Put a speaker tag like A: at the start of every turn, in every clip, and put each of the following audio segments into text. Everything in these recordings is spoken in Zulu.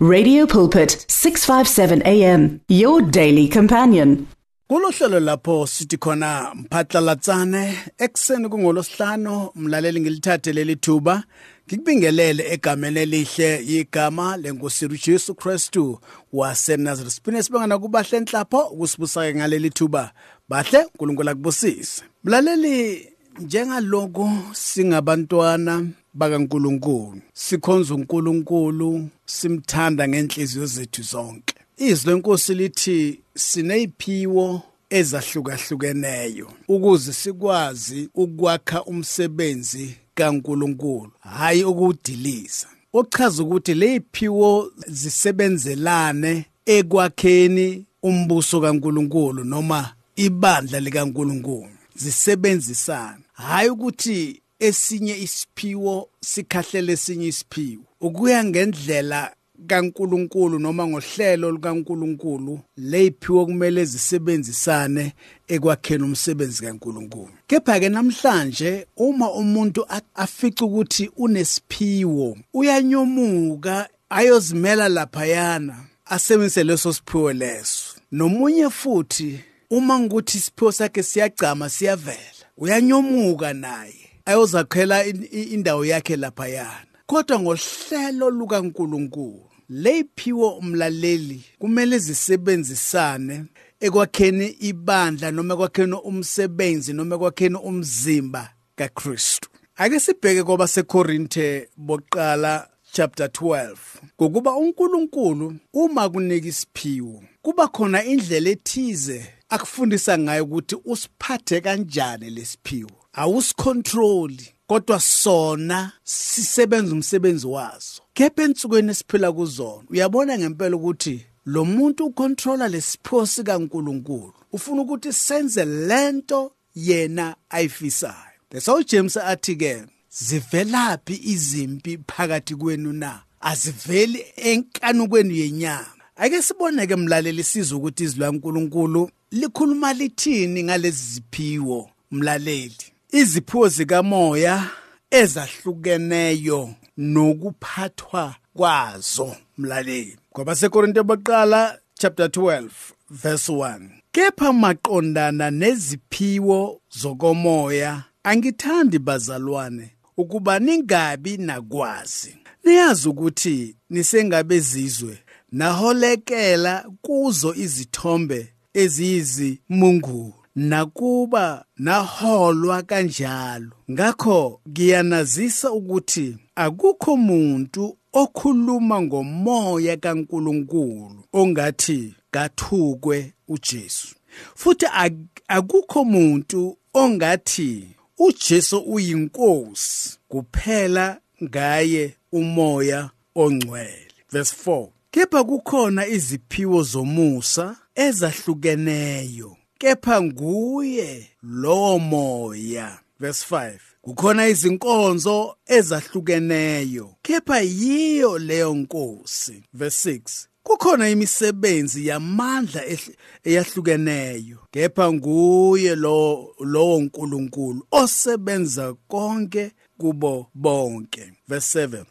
A: Radio Pulpit 657 AM your daily companion.
B: Kulohlelo lapho sithi khona mphatlalatsane ekseni kungolosihlanu mlaleli ngilithathe leli thuba ngikubingelele egameni elihle igama lenkosi Jesu Kristu waseNazareth. Siphinde sibengana kubahle enhlapho ukusibusa ngaleli thuba. Bahle uNkulunkulu akubusise. Mlaleli njengaloku singabantwana bakaNkuluNkulu. Sikhonza uNkulunkulu simthanda ngenhliziyo zethu zonke. Izwi lenkosi lithi sineyiphiwo ezahlukahlukeneyo ukuze sikwazi ukwakha umsebenzi kaNkuluNkulu. Hayi ukudiliza ochaza ukuthi leyiphiwo zisebenzelane ekwakheni umbuso kaNkuluNkulu noma ibandla likaNkuluNkulu. Zisebenzisana. Hayi ukuthi esinye isiphiwo sikhahlele esinye isiphiwo. Ukuya ngendlela kaNkuluNkulu noma ngohlelo likaNkuluNkulu leyiphiwo kumele zisebenzisane ekwakheni umsebenzi kaNkuluNkulu. Kepha ke namhlanje uma umuntu afica ukuthi unesiphiwo uyanyomuka ayozimela laphayana asebenzise leso siphiwo leso. Nomunye futhi uma ngikuthi isiphiwo sakhe siyagcama siyavela uyanyomuka naye. Ayozakhela indawo yakhe laphayana. Kodwa ngohlelo lukaNkuluNkulu leyiphiwo umlaleli kumele zisebenzisane ekwakheni ibandla noma ekwakheni umsebenzi noma ekwakheni umzimba kaKristu. Ake sibheke kwaba seKorinthe boqala chapter 12 ngokuba uNkulunkulu uma kunika isiphiwo kuba khona indlela ethize akufundisa ngayo ukuthi usiphathe kanjani lesiphiwo awusicontroli kodwa sona sisebenza umsebenzi waso. Kepha ensukwini esiphila kuzona uyabona ngempela ukuthi lo muntu ucontrola lesiphiwo sikaNkuluNkulu ufuna ukuthi senze lento yena ayifisayo. Bese uJames athi ke zivelaphi izimpi phakathi kwenu na? Aziveli enkanukweni yenyama. Ake sibone ke mlaleli sizwe ukuthi izwi laNkuluNkulu likhuluma lithini ngalezi ziphiwo mlaleli? Iziphiwo zikamoya ezahlukeneyo nokuphathwa kwazo mlaleli. Ngoba sekorinte baqala chapter 12 verse 1 kepha maqondana neziphiwo zokomoya angithandi bazalwane ukuba ningabi nakwazi. Niyazi ukuthi nisengabezizwe naholekela kuzo izithombe eziyizimungulu. Nakuba naholwa kanjalo. Ngakho ngiyanazisa ukuthi akukho muntu okhuluma ngomoya kaNkuluNkulu ongathi kathukwe uJesu. Futhi akukho muntu ongathi uJesu uyinkosi kuphela ngaye umoya ongcwele. Verse 4 kepha kukhona iziphiwo zomusa ezahlukeneyo kepha nguye lowo moya. Verse 5 kukhona izinkonzo ezahlukeneyo kepha yiyo leyo nkosi. Verse 6 kukhona imisebenzi yamandla eyahlukeneyo kepha nguye lo lowo nkulunkulu osebenza konke kubo bonke. Verse 7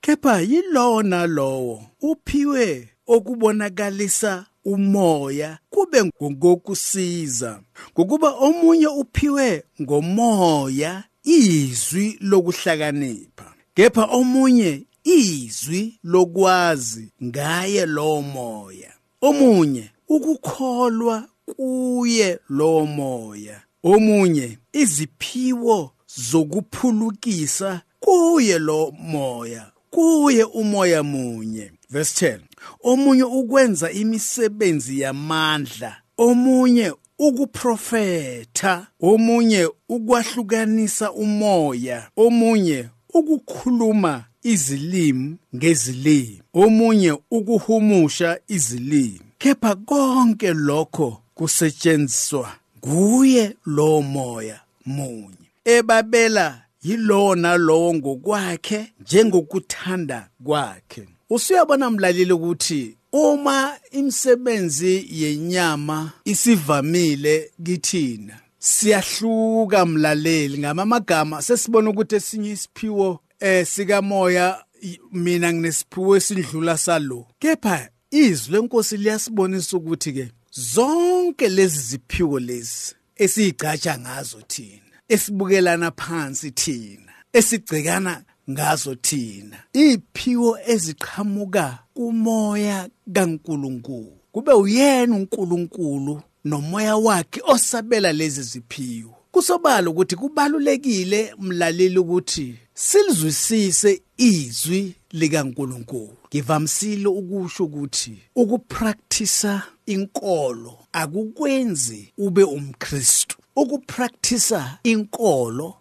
B: kepha yilowo nalowo uphiwe okubonakalisa umoya kube ngokusiza ngokuba omunye uphiwe ngomoya izwi lokuhlakanipha. Kepha omunye izwi lokwazi ngaye lowo moya. Omunye ukukholwa kuye lowo moya. Omunye iziphiwo zokuphulukisa kuye lo moya. Kuye umoya munye. Verse 10 omunye ukwenza imisebenzi yamandla omunye ukuprofetha omunye ukwahlukanisa umoya omunye ukukhuluma izilimi ngezilimi omunye ukuhumusha izilimi. Kepha konke lokho kusetshenziswa nguye lo moya munye. Ebabela yilowo nalowo ngokwakhe njengokuthanda kwakhe. Usuyabona mlaleli ukuthi uma imisebenzi yenyama isivamile kithina siyahluka mlaleli. Ngamamagama sesibona ukuthi esinye isiphiwo eh sikamoya mina nginesiphiwo esidlula salo. Kepha izwi lenkosi liyasibonisa ukuthi ke zonke lezi ziphiwo lezi esiyigcatsha ngazo thina esibukelana phansi thina esigcikana ngazo thina. Iphiwo eziqhamuka kumoya kaNkuluNkulu. Kube uyena uNkulunkulu nomoya wakhe osabela lezi ziphiwo. Kusobala ukuthi kubalulekile mlaleli ukuthi silizwisise izwi likaNkuluNkulu. Ngivamsile ukusho ukuthi ukupractice inkolo akukwenzi ube umKristu. Ukupractice inkolo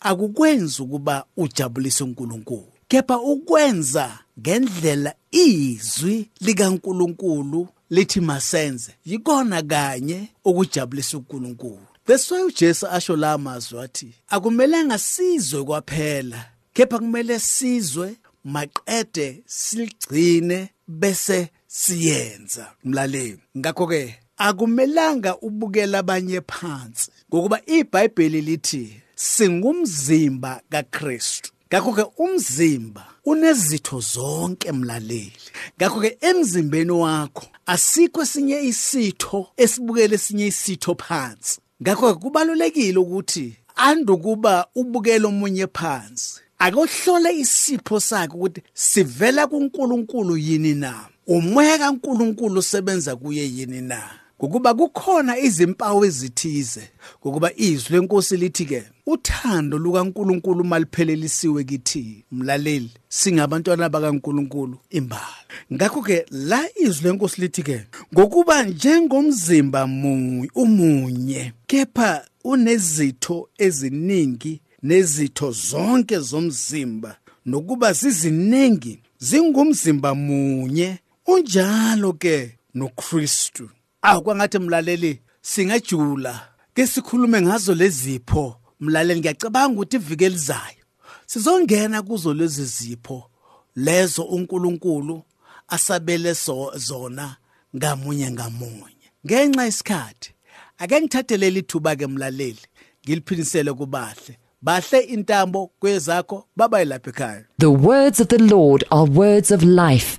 B: akukwenzi ukuba ujabulise uNkulunkulu. Kepha ukwenza ngendlela izwi likaNkulunkulu lithi masenze yikona kanye ukujabulisa uNkulunkulu. That's why uJesu asho la mazwi athi akumelanga sizwe kwaphela kepha kumele sizwe maqede siligcine bese siyenza. Mlaleli ngakho ke akumelanga ubukela abanye phansi ngokuba iBhayibheli lithi singumzimba kaKristu. Ngakho ke umzimba unezitho zonke mlaleli. Ngakho ke emzimbeni wakho asikho esinye isitho esibukele esinye isitho phansi. Ngakho kubalulekile ukuthi andukuba ubukele omunye phansi. Akohlole isipho sakhe ukuthi sivela kuNkulunkulu yini na? Umoya kaNkulunkulu usebenza kuye yini na? Ngokuba kukhona izimpawu ezithize ngokuba izwi lenkosi lithi ke uthando lukaNkuluNkulu maliphelelisiwe kithi mlaleli singabantwana bakaNkuluNkulu imbala. Ngakho ke la izwi lenkosi lithi ke ngokuba njengomzimba munye umunye kepha unezitho eziningi nezitho zonke zomzimba nokuba ziziningi zingumzimba munye unjalo ke noKristu. Akwangathi mlaleli singajula ke sikhulume ngazo lezipho mlaleli ngiyacabanga ukuthi ivike elizayo. Sizongena kuzo lezi zipho. Lezo uNkulunkulu asabele zona ngamunye ngamunye. Ngenxa isikhathi ake ngithathelele ithuba ke mlaleli ngiliphindisele kubahle. Bahle intambo kwezakho baba ilapha ekhaya.
C: The words of the Lord are words of life.